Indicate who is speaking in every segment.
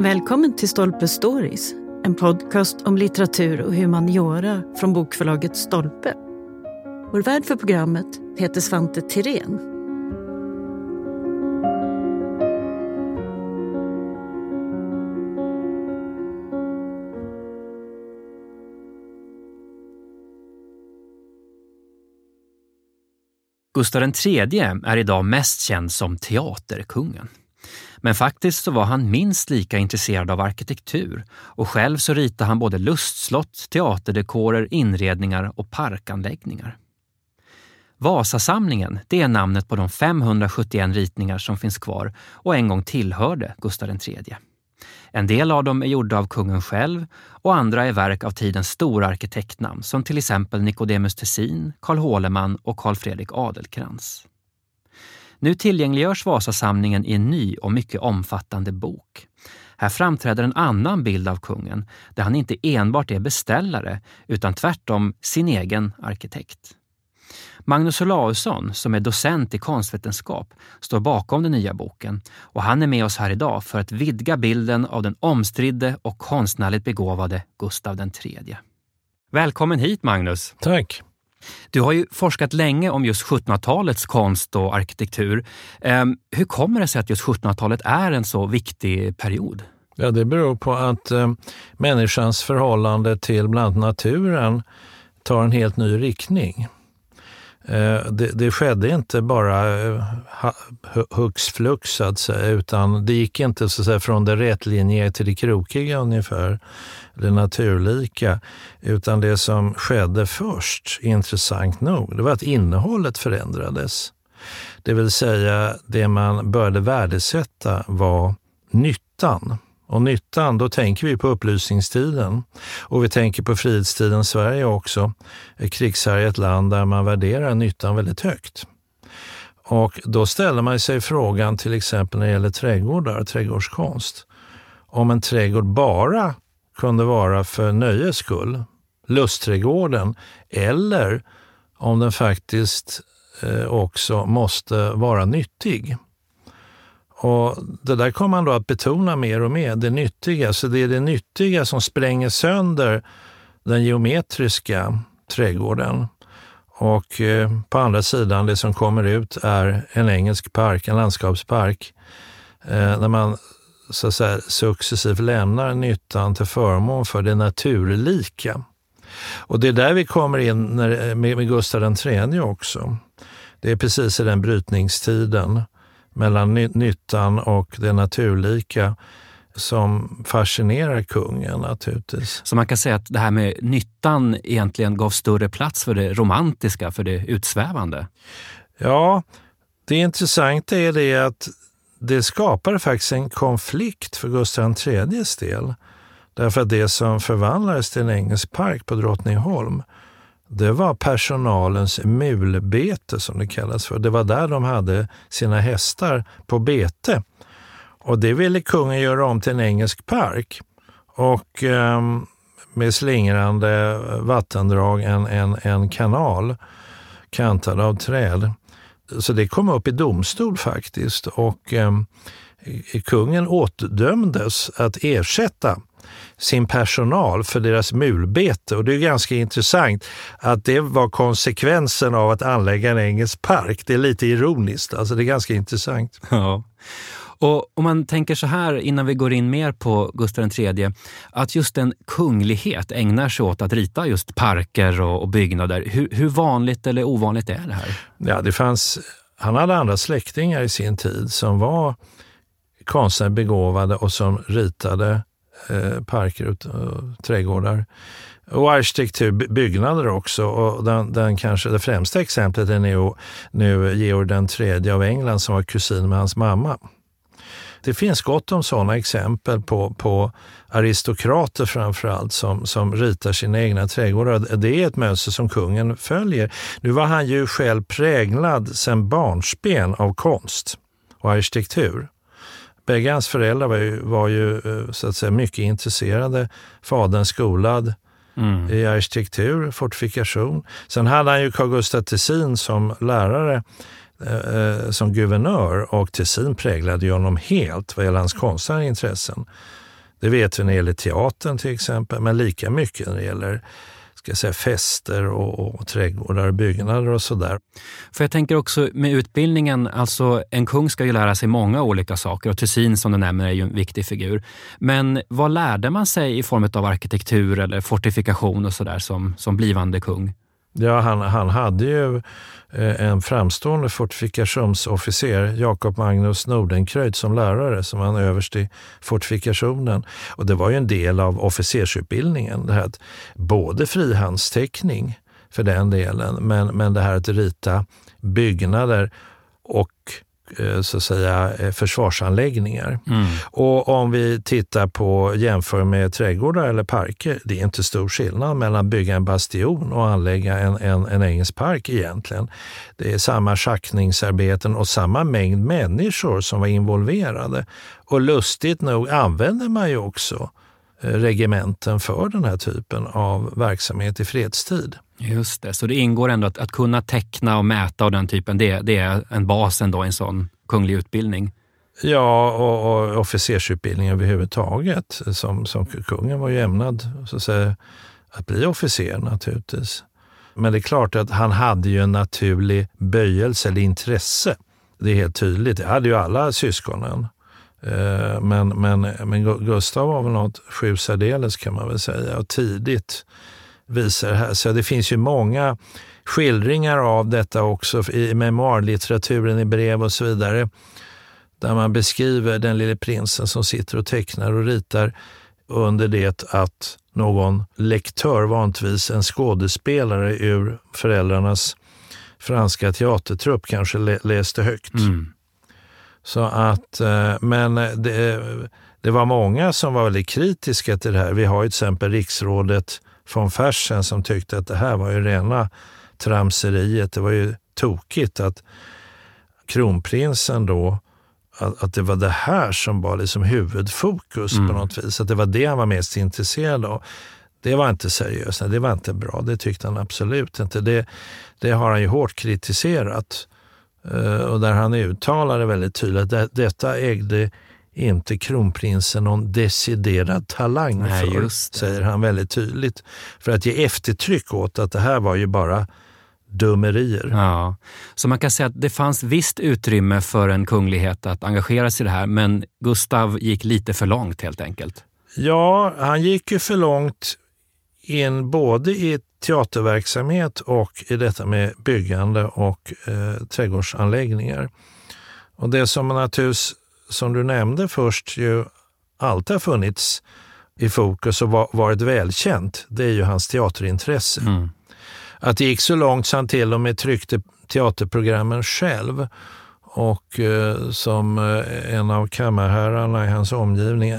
Speaker 1: Välkommen till Stolpe Stories, en podcast om litteratur och humaniora från bokförlaget Stolpe. Vår värd för programmet heter Svante Tirén.
Speaker 2: Gustav III är idag mest känd som teaterkungen. Men faktiskt så var han minst lika intresserad av arkitektur och själv så ritade han både lustslott, teaterdekorer, inredningar och parkanläggningar. Vasasamlingen, det är namnet på de 571 ritningar som finns kvar och en gång tillhörde Gustav III. En del av dem är gjorda av kungen själv och andra är verk av tidens stora arkitektnamn som till exempel Nicodemus Tessin, Carl Håleman och Carl Fredrik Adelkrans. Nu tillgängliggörs Vasasamlingen i en ny och mycket omfattande bok. Här framträder en annan bild av kungen, där han inte enbart är beställare utan tvärtom sin egen arkitekt. Magnus Olausson, som är docent i konstvetenskap, står bakom den nya boken och han är med oss här idag för att vidga bilden av den omstridde och konstnärligt begåvade Gustav III. Välkommen hit Magnus!
Speaker 3: Tack!
Speaker 2: Du har ju forskat länge om just 1700-talets konst och arkitektur. Ehm, hur kommer det sig att just 1700-talet är en så viktig period?
Speaker 3: Ja, det beror på att eh, människans förhållande till bland annat naturen tar en helt ny riktning. Eh, det, det, skedde inte bara eh, hux flux så att säga, utan det gick inte så att säga, från det rätlinjiga till det krokiga ungefär, det naturlika. Utan det som skedde först, intressant nog, det var att innehållet förändrades. Det vill säga, det man började värdesätta var nyttan. Och nyttan, då tänker vi på upplysningstiden. Och vi tänker på frihetstiden Sverige också. Ett krigshärjat land där man värderar nyttan väldigt högt. Och då ställer man sig frågan till exempel när det gäller trädgårdar, trädgårdskonst. Om en trädgård bara kunde vara för nöjes skull, lustträdgården, eller om den faktiskt eh, också måste vara nyttig. Och Det där kommer man då att betona mer och mer, det nyttiga. Så det är det nyttiga som spränger sönder den geometriska trädgården. Och eh, på andra sidan, det som kommer ut är en engelsk park, en landskapspark, eh, där man så att säga, successivt lämnar nyttan till förmån för det naturlika. Och det är där vi kommer in när, med, med Gustav III också. Det är precis i den brytningstiden mellan nyttan och det naturlika som fascinerar kungen naturligtvis.
Speaker 2: Så man kan säga att det här med nyttan egentligen gav större plats för det romantiska, för det utsvävande?
Speaker 3: Ja, det intressanta är det att det skapade faktiskt en konflikt för Gustav IIIs del. Därför att det som förvandlades till en engelsk park på Drottningholm det var personalens mulbete som det kallas för. Det var där de hade sina hästar på bete. Och det ville kungen göra om till en engelsk park. Och eh, med slingrande vattendrag, en, en, en kanal kantad av träd. Så det kom upp i domstol faktiskt och eh, kungen åtdömdes att ersätta sin personal för deras mulbete. Och det är ganska intressant att det var konsekvensen av att anlägga en engelsk park. Det är lite ironiskt, alltså det är ganska intressant.
Speaker 2: Ja. Och om man tänker så här innan vi går in mer på Gustav III, att just en kunglighet ägnar sig åt att rita just parker och, och byggnader. Hur, hur, vanligt eller ovanligt är det här?
Speaker 3: Ja, det fanns, han hade andra släktingar i sin tid som var konstnärligt begåvade och som ritade Eh, parker och eh, trädgårdar. Och arkitektur, byggnader också. Och den, den kanske det främsta exemplet är nu, nu Georg den tredje av England som var kusin med hans mamma. Det finns gott om sådana exempel på, på aristokrater framförallt som, som ritar sina egna trädgårdar. Det är ett mönster som kungen följer. Nu var han ju själv präglad sedan barnsben av konst och arkitektur. Bägge hans föräldrar var ju, var ju eh, så att säga, mycket intresserade. Fadern skolad mm. i arkitektur, fortifikation. Sen hade han ju Carl Gustaf Tessin som lärare, eh, eh, som guvernör och Tessin präglade ju honom helt vad gäller hans konstnärliga intressen. Det vet vi när det gäller teatern till exempel, men lika mycket när det gäller ska säga, fester och, och trädgårdar och byggnader och sådär.
Speaker 2: För jag tänker också med utbildningen, alltså en kung ska ju lära sig många olika saker och Tessin som du nämner är ju en viktig figur. Men vad lärde man sig i form av arkitektur eller fortifikation och sådär som, som blivande kung?
Speaker 3: Ja, han, han hade ju eh, en framstående fortifikationsofficer, Jakob Magnus Nordenkröjd, som lärare, som var överst i fortifikationen. Och det var ju en del av officersutbildningen, det här att både frihandsteckning för den delen, men, men det här att rita byggnader och Eh, så att säga, eh, försvarsanläggningar. Mm. Och om vi tittar på, jämför med trädgårdar eller parker, det är inte stor skillnad mellan att bygga en bastion och anlägga en, en, en engelsk park egentligen. Det är samma schaktningsarbeten och samma mängd människor som var involverade. Och lustigt nog använder man ju också eh, regementen för den här typen av verksamhet i fredstid.
Speaker 2: Just det, så det ingår ändå att, att kunna teckna och mäta och den typen, det, det är en bas ändå i en sån kunglig utbildning?
Speaker 3: Ja, och, och officersutbildning överhuvudtaget. Som, som kungen var ju ämnad så att, säga, att bli officer naturligtvis. Men det är klart att han hade ju en naturlig böjelse eller intresse. Det är helt tydligt. Det hade ju alla syskonen. Eh, men, men, men Gustav var väl något sju särdeles kan man väl säga. Och tidigt visar här. Så det finns ju många skildringar av detta också i memoarlitteraturen, i brev och så vidare. Där man beskriver den lille prinsen som sitter och tecknar och ritar under det att någon lektör, vanligtvis en skådespelare ur föräldrarnas franska teatertrupp, kanske läste högt. Mm. Så att, eh, men det, det var många som var väldigt kritiska till det här. Vi har ju till exempel riksrådet von Fersen som tyckte att det här var ju rena tramseriet. Det var ju tokigt att kronprinsen då, att, att det var det här som var liksom huvudfokus mm. på något vis. Att det var det han var mest intresserad av. Det var inte seriöst, det var inte bra. Det tyckte han absolut inte. Det, det har han ju hårt kritiserat. Uh, och där han uttalade väldigt tydligt att detta ägde inte kronprinsen någon deciderad talang Nej, för, säger han väldigt tydligt. För att ge eftertryck åt att det här var ju bara dummerier.
Speaker 2: Ja. Så man kan säga att det fanns visst utrymme för en kunglighet att engagera sig i det här, men Gustav gick lite för långt helt enkelt.
Speaker 3: Ja, han gick ju för långt in både i teaterverksamhet och i detta med byggande och eh, trädgårdsanläggningar. Och det som naturligtvis som du nämnde först ju alltid har funnits i fokus och varit välkänt, det är ju hans teaterintresse. Mm. Att det gick så långt så han till och med tryckte teaterprogrammen själv. Och eh, som eh, en av kammarherrarna i hans omgivning,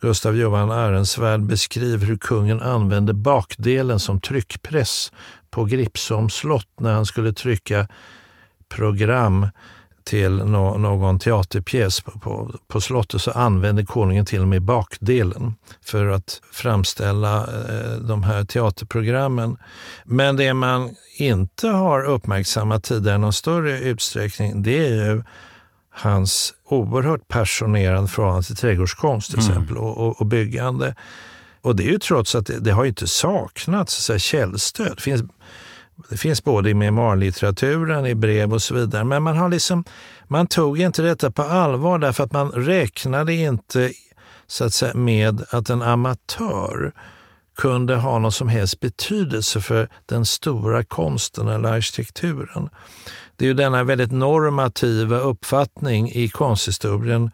Speaker 3: Gustav Johan Arensvärd, beskriver hur kungen använde bakdelen som tryckpress på Gripsholms slott när han skulle trycka program till no någon teaterpjäs på, på, på, slottet så använde konungen till och med bakdelen för att framställa eh, de här teaterprogrammen. Men det man inte har uppmärksammat tidigare i någon större utsträckning, det är ju hans oerhört passionerade förhållande till trädgårdskonst till mm. exempel och, och, och, byggande. Och det är ju trots att det, det har inte saknats så här, källstöd. Det finns det finns både i memoarlitteraturen, i brev och så vidare. Men man, har liksom, man tog inte detta på allvar därför att man räknade inte så att säga, med att en amatör kunde ha någon som helst betydelse för den stora konsten eller arkitekturen. Det är ju denna väldigt normativa uppfattning i konsthistorien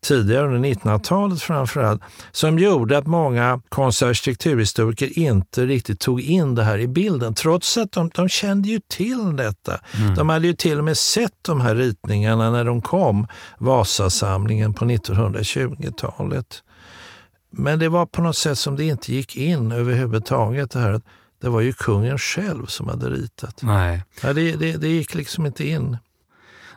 Speaker 3: tidigare under 1900-talet framförallt, som gjorde att många konst och arkitekturhistoriker inte riktigt tog in det här i bilden, trots att de, de kände ju till detta. Mm. De hade ju till och med sett de här ritningarna när de kom, Vasasamlingen på 1920-talet. Men det var på något sätt som det inte gick in överhuvudtaget. Det, här. det var ju kungen själv som hade ritat.
Speaker 2: Nej.
Speaker 3: Ja, det, det, det gick liksom inte in.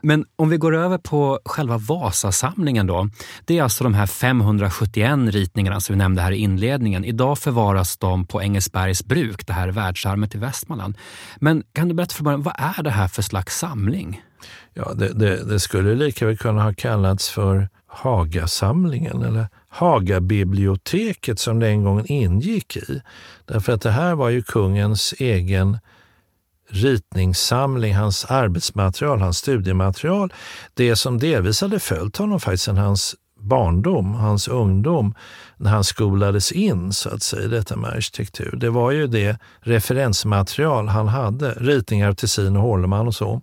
Speaker 2: Men om vi går över på själva Vasasamlingen då. Det är alltså de här 571 ritningarna som vi nämnde här i inledningen. Idag förvaras de på Engelsbergs bruk, det här världsarvet i Västmanland. Men kan du berätta för mig, vad är det här för slags samling?
Speaker 3: Ja, det, det, det skulle lika väl kunna ha kallats för Hagasamlingen eller Hagabiblioteket som det en gång ingick i. Därför att det här var ju kungens egen ritningssamling, hans arbetsmaterial, hans studiematerial. Det som delvis hade följt honom faktiskt sedan hans barndom, hans ungdom, när han skolades in så att säga, detta med arkitektur. Det var ju det referensmaterial han hade, ritningar av Tessin och Hårleman och så.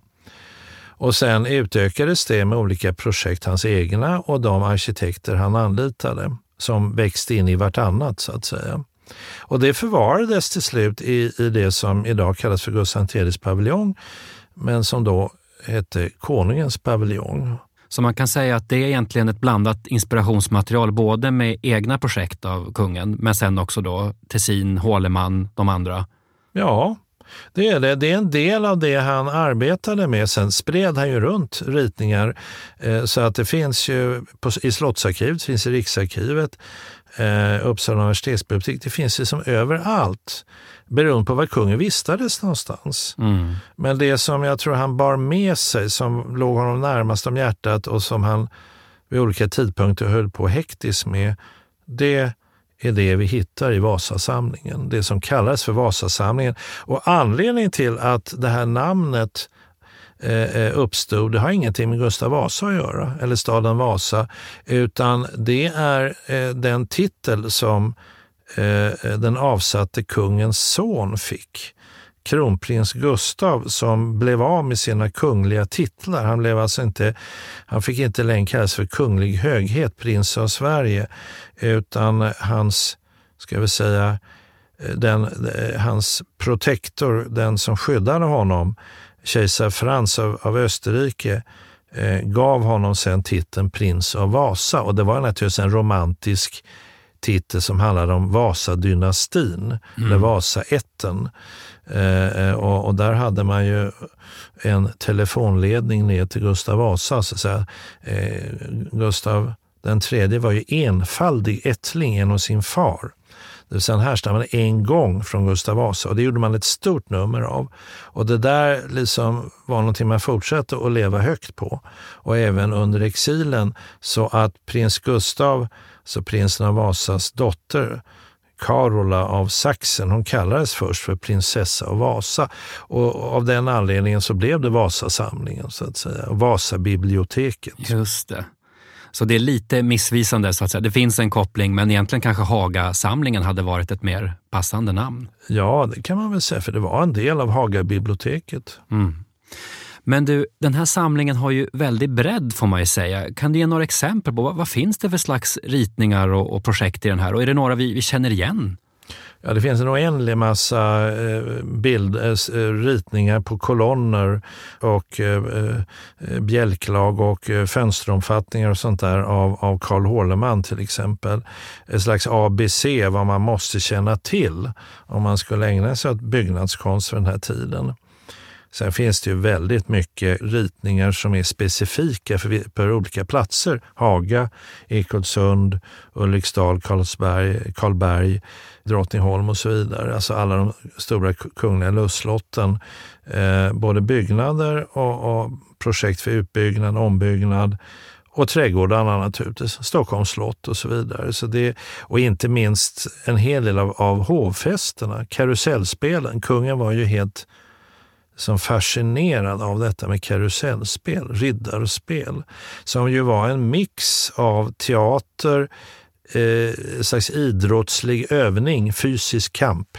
Speaker 3: Och sen utökades det med olika projekt, hans egna och de arkitekter han anlitade, som växte in i vartannat så att säga. Och det förvarades till slut i, i det som idag kallas för Gustav IIIs paviljong, men som då hette Konungens paviljong.
Speaker 2: Så man kan säga att det är egentligen ett blandat inspirationsmaterial, både med egna projekt av kungen, men sen också då Tessin, Håleman, de andra.
Speaker 3: Ja, det är det. Det är en del av det han arbetade med. Sen spred han ju runt ritningar eh, så att det finns ju i Slottsarkivet, finns i Riksarkivet, eh, Uppsala universitetsbibliotek, det finns liksom överallt beroende på var kungen vistades någonstans. Mm. Men det som jag tror han bar med sig, som låg honom närmast om hjärtat och som han vid olika tidpunkter höll på hektiskt med, det är det vi hittar i Vasasamlingen. Det som kallades för Vasasamlingen. Och anledningen till att det här namnet Eh, eh, uppstod, det har ingenting med Gustav Vasa att göra, eller staden Vasa, utan det är eh, den titel som eh, eh, den avsatte kungens son fick kronprins Gustav som blev av med sina kungliga titlar. Han, blev alltså inte, han fick inte längre kallas för kunglig höghet, prins av Sverige, utan hans, ska vi säga, den, hans protektor, den som skyddade honom, kejsar Frans av, av Österrike, eh, gav honom sen titeln prins av Vasa och det var naturligtvis en romantisk titel som handlade om Vasadynastin, mm. eller Vasaätten. Eh, eh, och, och, där hade man ju en telefonledning ner till Gustav Vasa. Så att säga. Eh, Gustav den tredje var ju enfaldig ättling genom sin far. Det vill säga han härstammade en gång från Gustav Vasa och det gjorde man ett stort nummer av. Och det där liksom var någonting man fortsatte att leva högt på. Och även under exilen så att prins Gustav, så prinsen av Vasas dotter, Carola av Sachsen. Hon kallades först för prinsessa av Vasa och av den anledningen så blev det Vasasamlingen, så att säga, Vasabiblioteket.
Speaker 2: Just det. Så det är lite missvisande så att säga. Det finns en koppling men egentligen kanske Hagasamlingen hade varit ett mer passande namn.
Speaker 3: Ja, det kan man väl säga för det var en del av Hagabiblioteket. Mm.
Speaker 2: Men du, den här samlingen har ju väldigt bredd får man ju säga. Kan du ge några exempel på vad, vad finns det för slags ritningar och, och, projekt i den här? Och är det några vi, vi känner igen?
Speaker 3: Ja, det finns en oändlig massa eh, bild, eh, eh, ritningar på kolonner och bjälklag och fönsteromfattningar och sånt där av, av Carl Hårleman till exempel. Ett slags ABC, vad man måste känna till om man skulle ägna sig åt byggnadskonst för den här tiden. Sen finns det ju väldigt mycket ritningar som är specifika för, för olika platser. Haga, Ekolsund Ulriksdal, Karlsberg, Karlberg, Drottningholm och så vidare. Alltså alla de stora kungliga lustslotten. Eh, både byggnader och, och projekt för utbyggnad, ombyggnad och trädgårdarna naturligtvis, Stockholms slott och så vidare. Så det, och inte minst en hel del av, av hovfesterna, karusellspelen. Kungen var ju helt som fascinerad av detta med karusellspel, riddarspel, som ju var en mix av teater, eh, slags idrottslig övning, fysisk kamp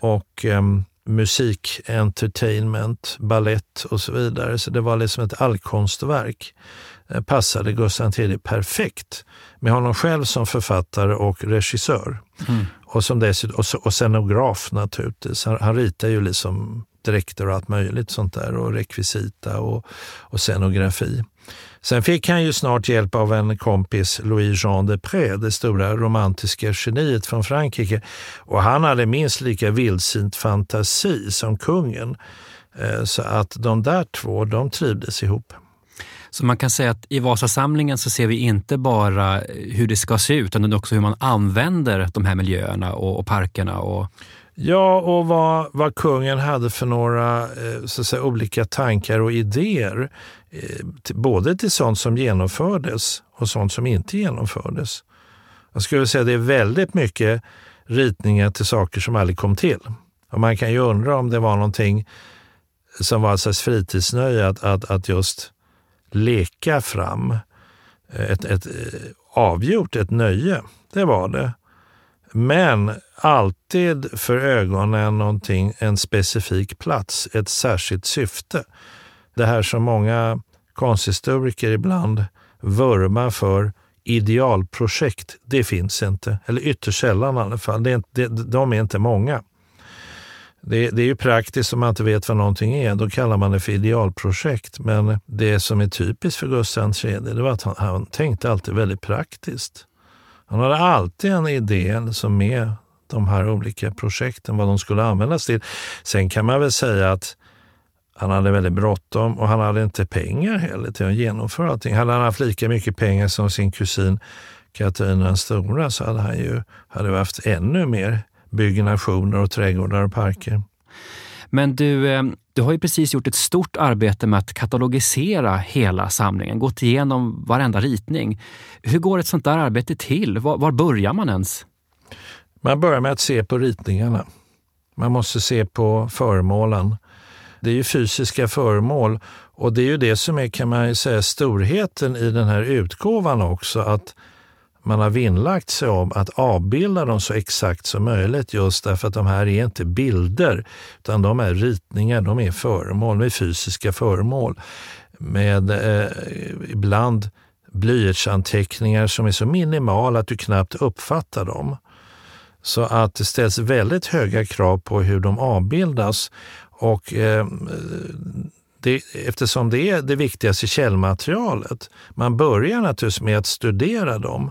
Speaker 3: och eh, musik, entertainment, ballett och så vidare. Så det var liksom ett allkonstverk. Det passade Gustav III perfekt med honom själv som författare och regissör. Mm. Och, som dessutom, och, och scenograf naturligtvis. Han, han ritar ju liksom dräkter och allt möjligt sånt där och rekvisita och, och scenografi. Sen fick han ju snart hjälp av en kompis, Louis-Jean de Pré, det stora romantiska geniet från Frankrike. Och han hade minst lika vildsint fantasi som kungen. Eh, så att de där två, de trivdes ihop.
Speaker 2: Så man kan säga att i Vasasamlingen så ser vi inte bara eh, hur det ska se ut, utan också hur man använder de här miljöerna och, och parkerna. Och...
Speaker 3: Ja, och vad, vad kungen hade för några eh, så att säga, olika tankar och idéer. Eh, både till sånt som genomfördes och sånt som inte genomfördes. Jag skulle säga att det är väldigt mycket ritningar till saker som aldrig kom till. Och man kan ju undra om det var någonting som var ett slags fritidsnöje att, att, att just leka fram eh, ett, ett avgjort ett nöje. Det var det. Men alltid för ögonen någonting, en specifik plats, ett särskilt syfte. Det här som många konsthistoriker ibland vurmar för, idealprojekt, det finns inte. Eller ytterst sällan i alla fall. Det är inte, de är inte många. Det, det, är ju praktiskt om man inte vet vad någonting är. Då kallar man det för idealprojekt. Men det som är typiskt för Gustav III det var att han, han tänkte alltid väldigt praktiskt. Han hade alltid en idé som med de här olika projekten, vad de skulle användas till. Sen kan man väl säga att han hade väldigt bråttom och han hade inte pengar heller till att genomföra allting. Hade han haft lika mycket pengar som sin kusin Katarina den stora så hade han ju hade haft ännu mer byggnationer och trädgårdar och parker.
Speaker 2: Men du, eh, du har ju precis gjort ett stort arbete med att katalogisera hela samlingen, gått igenom varenda ritning. Hur går ett sånt där arbete till? Var, var börjar man ens?
Speaker 3: Man börjar med att se på ritningarna. Man måste se på föremålen. Det är ju fysiska föremål och det är ju det som är, kan man säga, storheten i den här utgåvan också. Att man har vinnlagt sig om att avbilda dem så exakt som möjligt just därför att de här är inte bilder utan de är ritningar, de är föremål, de är fysiska föremål med eh, ibland blyertsanteckningar som är så minimala att du knappt uppfattar dem. Så att det ställs väldigt höga krav på hur de avbildas och eh, det, eftersom det är det viktigaste källmaterialet. Man börjar naturligtvis med att studera dem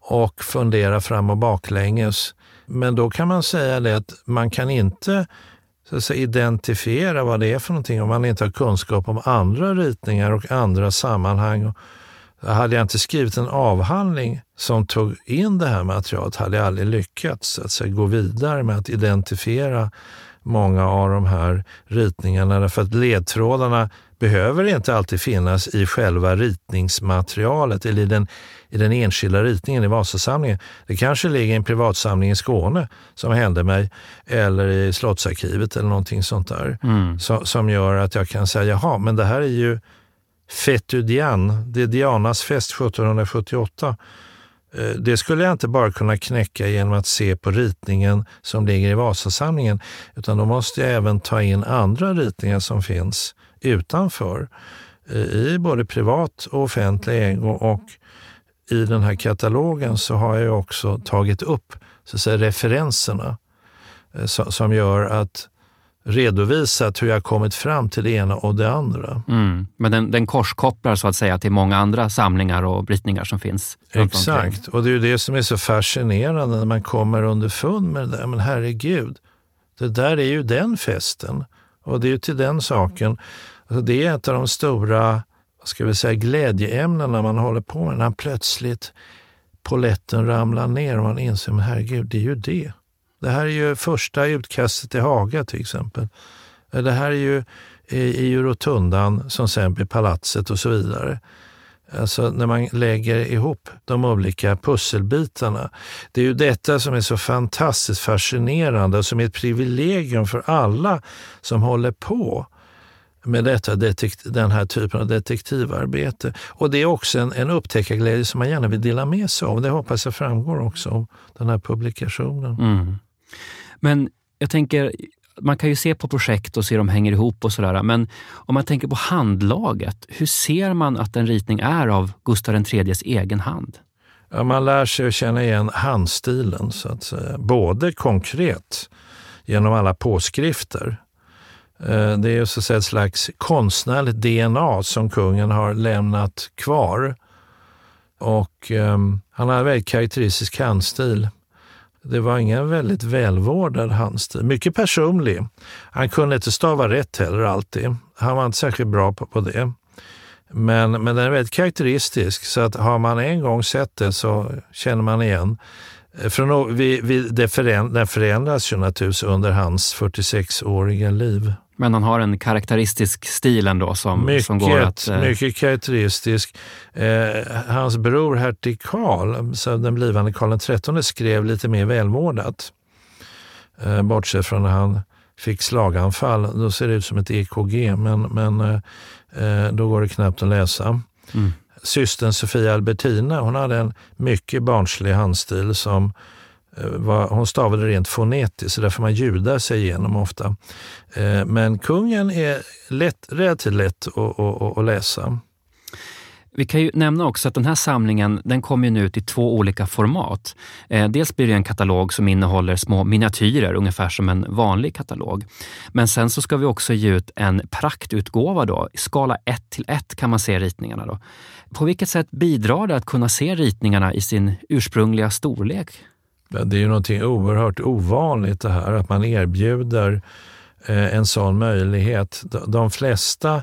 Speaker 3: och fundera fram och baklänges. Men då kan man säga det att man kan inte så att säga, identifiera vad det är för någonting om man inte har kunskap om andra ritningar och andra sammanhang. hade jag inte skrivit en avhandling som tog in det här materialet hade jag aldrig lyckats att säga, gå vidare med att identifiera många av de här ritningarna därför att ledtrådarna behöver inte alltid finnas i själva ritningsmaterialet eller i den, i den enskilda ritningen i Vasasamlingen. Det kanske ligger i en privatsamling i Skåne som hände mig eller i Slottsarkivet eller någonting sånt där mm. så, som gör att jag kan säga jaha, men det här är ju Fetudian, det är Dianas fest 1778 Eh, Eh, det skulle jag inte bara kunna knäcka genom att se på ritningen som ligger i Vasasamlingen, utan då måste jag även ta in andra ritningar som finns utanför eh, i både privat och offentlig ägo. Och i den här katalogen så har jag också tagit upp så att säga, referenserna eh, som gör att redovisat hur jag kommit fram till det ena och det andra.
Speaker 2: Mm. Men den, den korskopplar så att säga till många andra samlingar och ritningar som finns.
Speaker 3: Exakt, och det är ju det som är så fascinerande när man kommer underfund med det där. Men herregud, det där är ju den festen och det är ju till den saken. Alltså det är ett av de stora vad ska vi säga, glädjeämnena man håller på med när plötsligt poletten ramlar ner och man inser, men herregud, det är ju det. Det här är ju första utkastet till Haga till exempel. Eh, det här är ju i, rotundan som sen blir palatset och så vidare. Alltså när man lägger ihop de olika pusselbitarna. Det är ju detta som är så fantastiskt fascinerande och som är ett privilegium för alla som håller på med detta den här typen av detektivarbete. Och det är också en, en upptäckarglädje som man gärna vill dela med sig av. Det hoppas jag framgår också av den här publikationen.
Speaker 2: Mm. Men jag tänker, man kan ju se på projekt och se hur de hänger ihop och sådär. Men om man tänker på handlaget, hur ser man att en ritning är av Gustav IIIs egen hand?
Speaker 3: Ja, man lär sig att känna igen handstilen, så att säga. både konkret genom alla påskrifter. Eh, det är så att säga ett slags konstnärligt DNA som kungen har lämnat kvar. Och um, han har en väldigt karaktäristisk handstil. Det var ingen väldigt välvårdad handstil. Mycket personlig. Han kunde inte stava rätt heller alltid. Han var inte särskilt bra på, på det. Men, men den är väldigt karaktäristisk, så att har man en gång sett det så känner man igen från, vi, vi, det föränd, den förändras ju naturligtvis under hans 46-åriga liv.
Speaker 2: Men han har en karaktäristisk stil ändå som,
Speaker 3: mycket,
Speaker 2: som går att...
Speaker 3: Eh... Mycket karaktäristisk. Eh, hans bror hertig Karl, den blivande Karl XIII, skrev lite mer välvårdat. Eh, bortsett från när han fick slaganfall. Då ser det ut som ett EKG, men, men eh, eh, då går det knappt att läsa. Mm. Systern Sofia Albertina, hon hade en mycket barnslig handstil som eh, var, hon stavade rent fonetiskt, så där får man ljuda sig igenom ofta. Eh, men kungen är lätt, relativt lätt att, att, att läsa.
Speaker 2: Vi kan ju nämna också att den här samlingen den kommer nu ut i två olika format. Eh, dels blir det en katalog som innehåller små miniatyrer, ungefär som en vanlig katalog. Men sen så ska vi också ge ut en praktutgåva då, i skala 1 till 1 kan man se ritningarna. Då. På vilket sätt bidrar det att kunna se ritningarna i sin ursprungliga storlek?
Speaker 3: Det är ju någonting oerhört ovanligt det här, att man erbjuder eh, en sån möjlighet. De flesta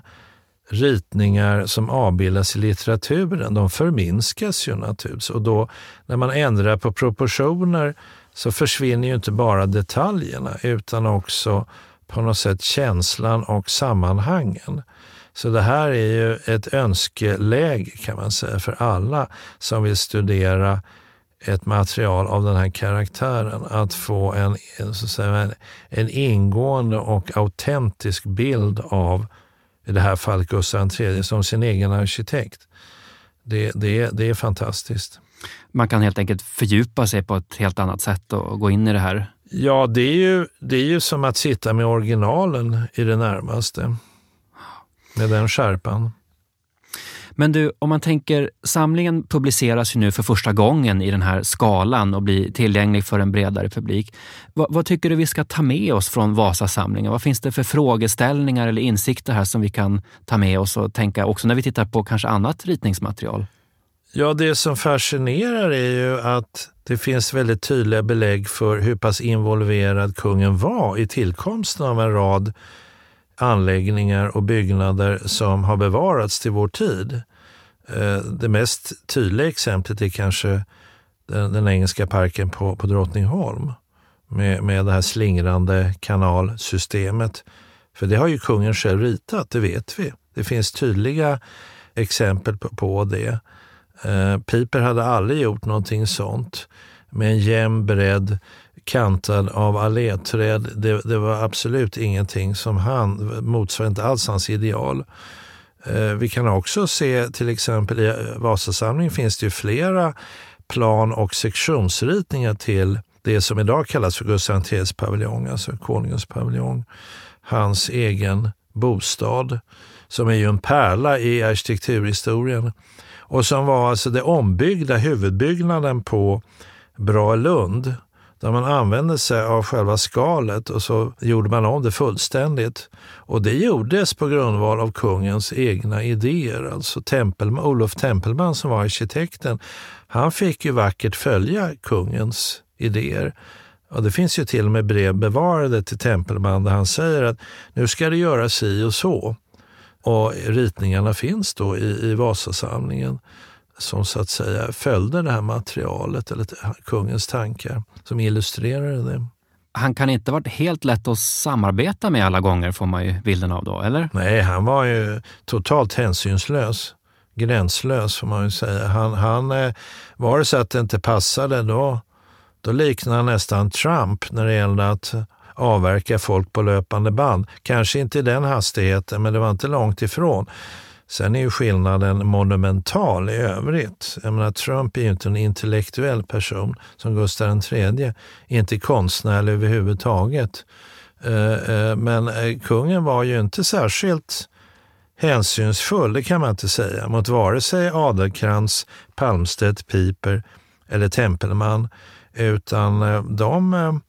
Speaker 3: ritningar som avbildas i litteraturen, de förminskas ju naturligtvis. Och då när man ändrar på proportioner så försvinner ju inte bara detaljerna utan också på något sätt känslan och sammanhangen. Så det här är ju ett önskeläge kan man säga för alla som vill studera ett material av den här karaktären. Att få en, så att säga, en, en ingående och autentisk bild av i det här fallet Gustav III, som sin egen arkitekt. Det, det, det är fantastiskt.
Speaker 2: Man kan helt enkelt fördjupa sig på ett helt annat sätt och gå in i det här.
Speaker 3: Ja, det är ju, det är ju som att sitta med originalen i det närmaste. Med den skärpan.
Speaker 2: Men du, om man tänker, samlingen publiceras ju nu för första gången i den här skalan och blir tillgänglig för en bredare publik. Va, vad tycker du vi ska ta med oss från Vasasamlingen? Vad finns det för frågeställningar eller insikter här som vi kan ta med oss och tänka också när vi tittar på kanske annat ritningsmaterial?
Speaker 3: Ja, det som fascinerar är ju att det finns väldigt tydliga belägg för hur pass involverad kungen var i tillkomsten av en rad anläggningar och byggnader som har bevarats till vår tid. Eh, det mest tydliga exemplet är kanske den, den engelska parken på, på Drottningholm med, med det här slingrande kanalsystemet. För det har ju kungen själv ritat, det vet vi. Det finns tydliga exempel på, på det. Eh, Piper hade aldrig gjort någonting sånt med en jämn bredd kantad av alléträd. Det, det, var absolut ingenting som han, motsvarade inte alls hans ideal. Eh, vi kan också se till exempel i Vasasamlingen finns det ju flera plan och sektionsritningar till det som idag kallas för Gustav III paviljong, alltså konungens paviljong. Hans egen bostad, som är ju en pärla i arkitekturhistorien och som var alltså det ombyggda huvudbyggnaden på Bralund där man använde sig av själva skalet och så gjorde man om det fullständigt. Och det gjordes på grundval av kungens egna idéer. Alltså Tempelman, Olof Tempelman som var arkitekten, han fick ju vackert följa kungens idéer. Och det finns ju till och med brev bevarade till Tempelman där han säger att nu ska det göras si och så. Och ritningarna finns då i, i Vasasamlingen som så att säga följde det här materialet, eller kungens tankar, som illustrerade det.
Speaker 2: Han kan inte ha varit helt lätt att samarbeta med alla gånger, får man ju bilden av då, eller?
Speaker 3: Nej, han var ju totalt hänsynslös. Gränslös, får man ju säga. Han, han, eh, var det så att det inte passade, då, då liknade han nästan Trump när det gällde att avverka folk på löpande band. Kanske inte i den hastigheten, men det var inte långt ifrån. Sen är ju skillnaden monumental i övrigt. Jag menar, Trump är ju inte en intellektuell person som Gustav III, inte konstnärlig överhuvudtaget. Eh, eh, men eh, kungen var ju inte särskilt hänsynsfull, det kan man inte säga, mot vare sig Adelkrans, Palmstedt, Piper eller Tempelman, utan de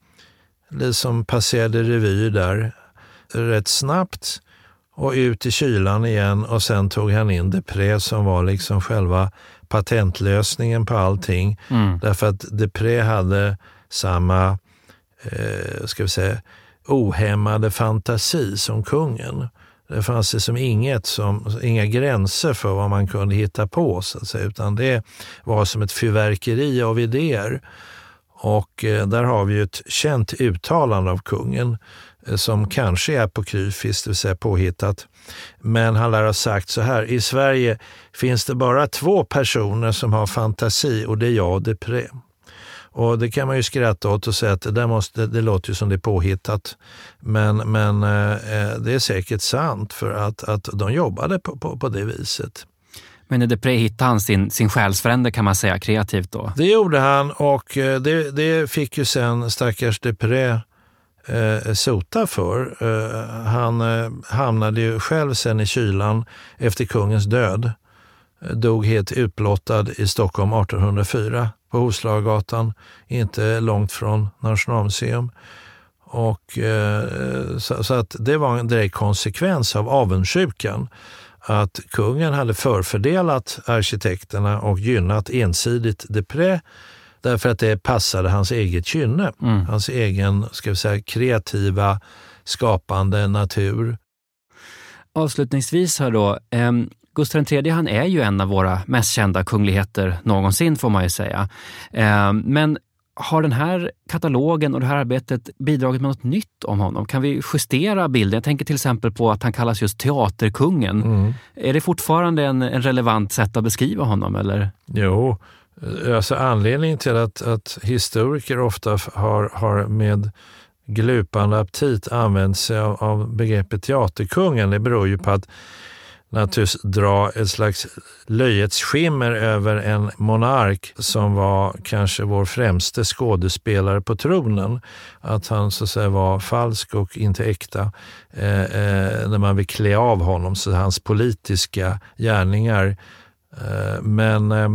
Speaker 3: liksom passerade revy där rätt snabbt och ut i kylan igen och sen tog han in Depré som var liksom själva patentlösningen på allting. Mm. Därför att Depré hade samma, eh, ska vi säga, ohämmade fantasi som kungen. Det fanns liksom inget som, inga gränser för vad man kunde hitta på, så att säga, utan det var som ett fyrverkeri av idéer. Och eh, där har vi ett känt uttalande av kungen som kanske är apokryfiskt, det vill säga påhittat. Men han lär ha sagt så här, i Sverige finns det bara två personer som har fantasi och det är jag och Depré. Och det kan man ju skratta åt och säga att det, där måste, det låter ju som det är påhittat. Men, men eh, det är säkert sant för att, att de jobbade på, på, på det viset.
Speaker 2: Men i Depré hittade han sin, sin själsfrände kan man säga kreativt då?
Speaker 3: Det gjorde han och eh, det, det fick ju sen stackars Depré eh, sota för. Eh, han eh, hamnade ju själv sen i kylan efter kungens död. Eh, dog helt utblottad i Stockholm 1804 på Hoslagatan, inte långt från Nationalmuseum. Och, eh, så, så, att det var en direkt konsekvens av avundsjukan att kungen hade förfördelat arkitekterna och gynnat ensidigt Depré därför att det passade hans eget kynne, mm. hans egen ska vi säga, kreativa, skapande natur.
Speaker 2: Avslutningsvis här då, eh, Gustav III han är ju en av våra mest kända kungligheter någonsin får man ju säga. Eh, men har den här katalogen och det här arbetet bidragit med något nytt om honom? Kan vi justera bilden? Jag tänker till exempel på att han kallas just teaterkungen. Mm. Är det fortfarande en, en relevant sätt att beskriva honom? Eller?
Speaker 3: Jo, Eh, alltså anledningen till att, att historiker ofta har, har med glupande aptit använt sig av, av begreppet teaterkungen, det beror ju på att naturligtvis dra ett slags löjets skimmer över en monark som var kanske vår främste skådespelare på tronen. Att han så att säga var falsk och inte äkta eh, eh, när man vill klä av honom, så hans politiska gärningar. Eh, men eh,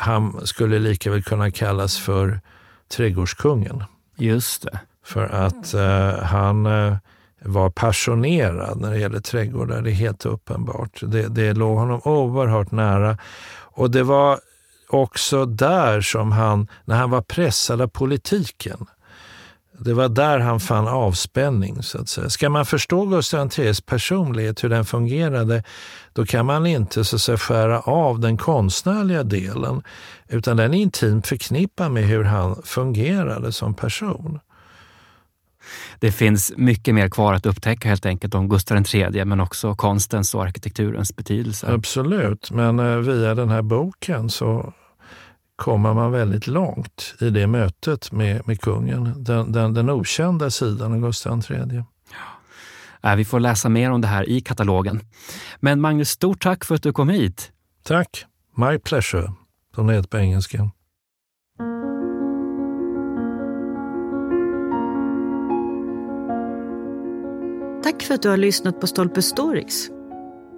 Speaker 3: han skulle lika väl kunna kallas för trädgårdskungen.
Speaker 2: Just det.
Speaker 3: För att eh, han eh, var passionerad när det gäller trädgårdar, det är helt uppenbart. Det, det låg honom oerhört nära. Och det var också där som han, när han var pressad av politiken, det var där han fann avspänning. så att säga. Ska man förstå Gustav IIIs personlighet, hur den fungerade, då kan man inte så att säga, skära av den konstnärliga delen, utan den är intimt förknippad med hur han fungerade som person
Speaker 2: det finns mycket mer kvar att upptäcka helt enkelt om Gustav III, men också konstens och arkitekturens betydelse.
Speaker 3: Absolut, men eh, via den här boken så kommer man väldigt långt i det mötet med, med kungen, den, den, den okända sidan av Gustav III.
Speaker 2: Ja. Vi får läsa mer om det här i katalogen. Men Magnus, stort tack för att du kom hit.
Speaker 3: Tack. My pleasure, som det heter på engelska.
Speaker 1: Tack för att du har lyssnat på Stolpe Stories.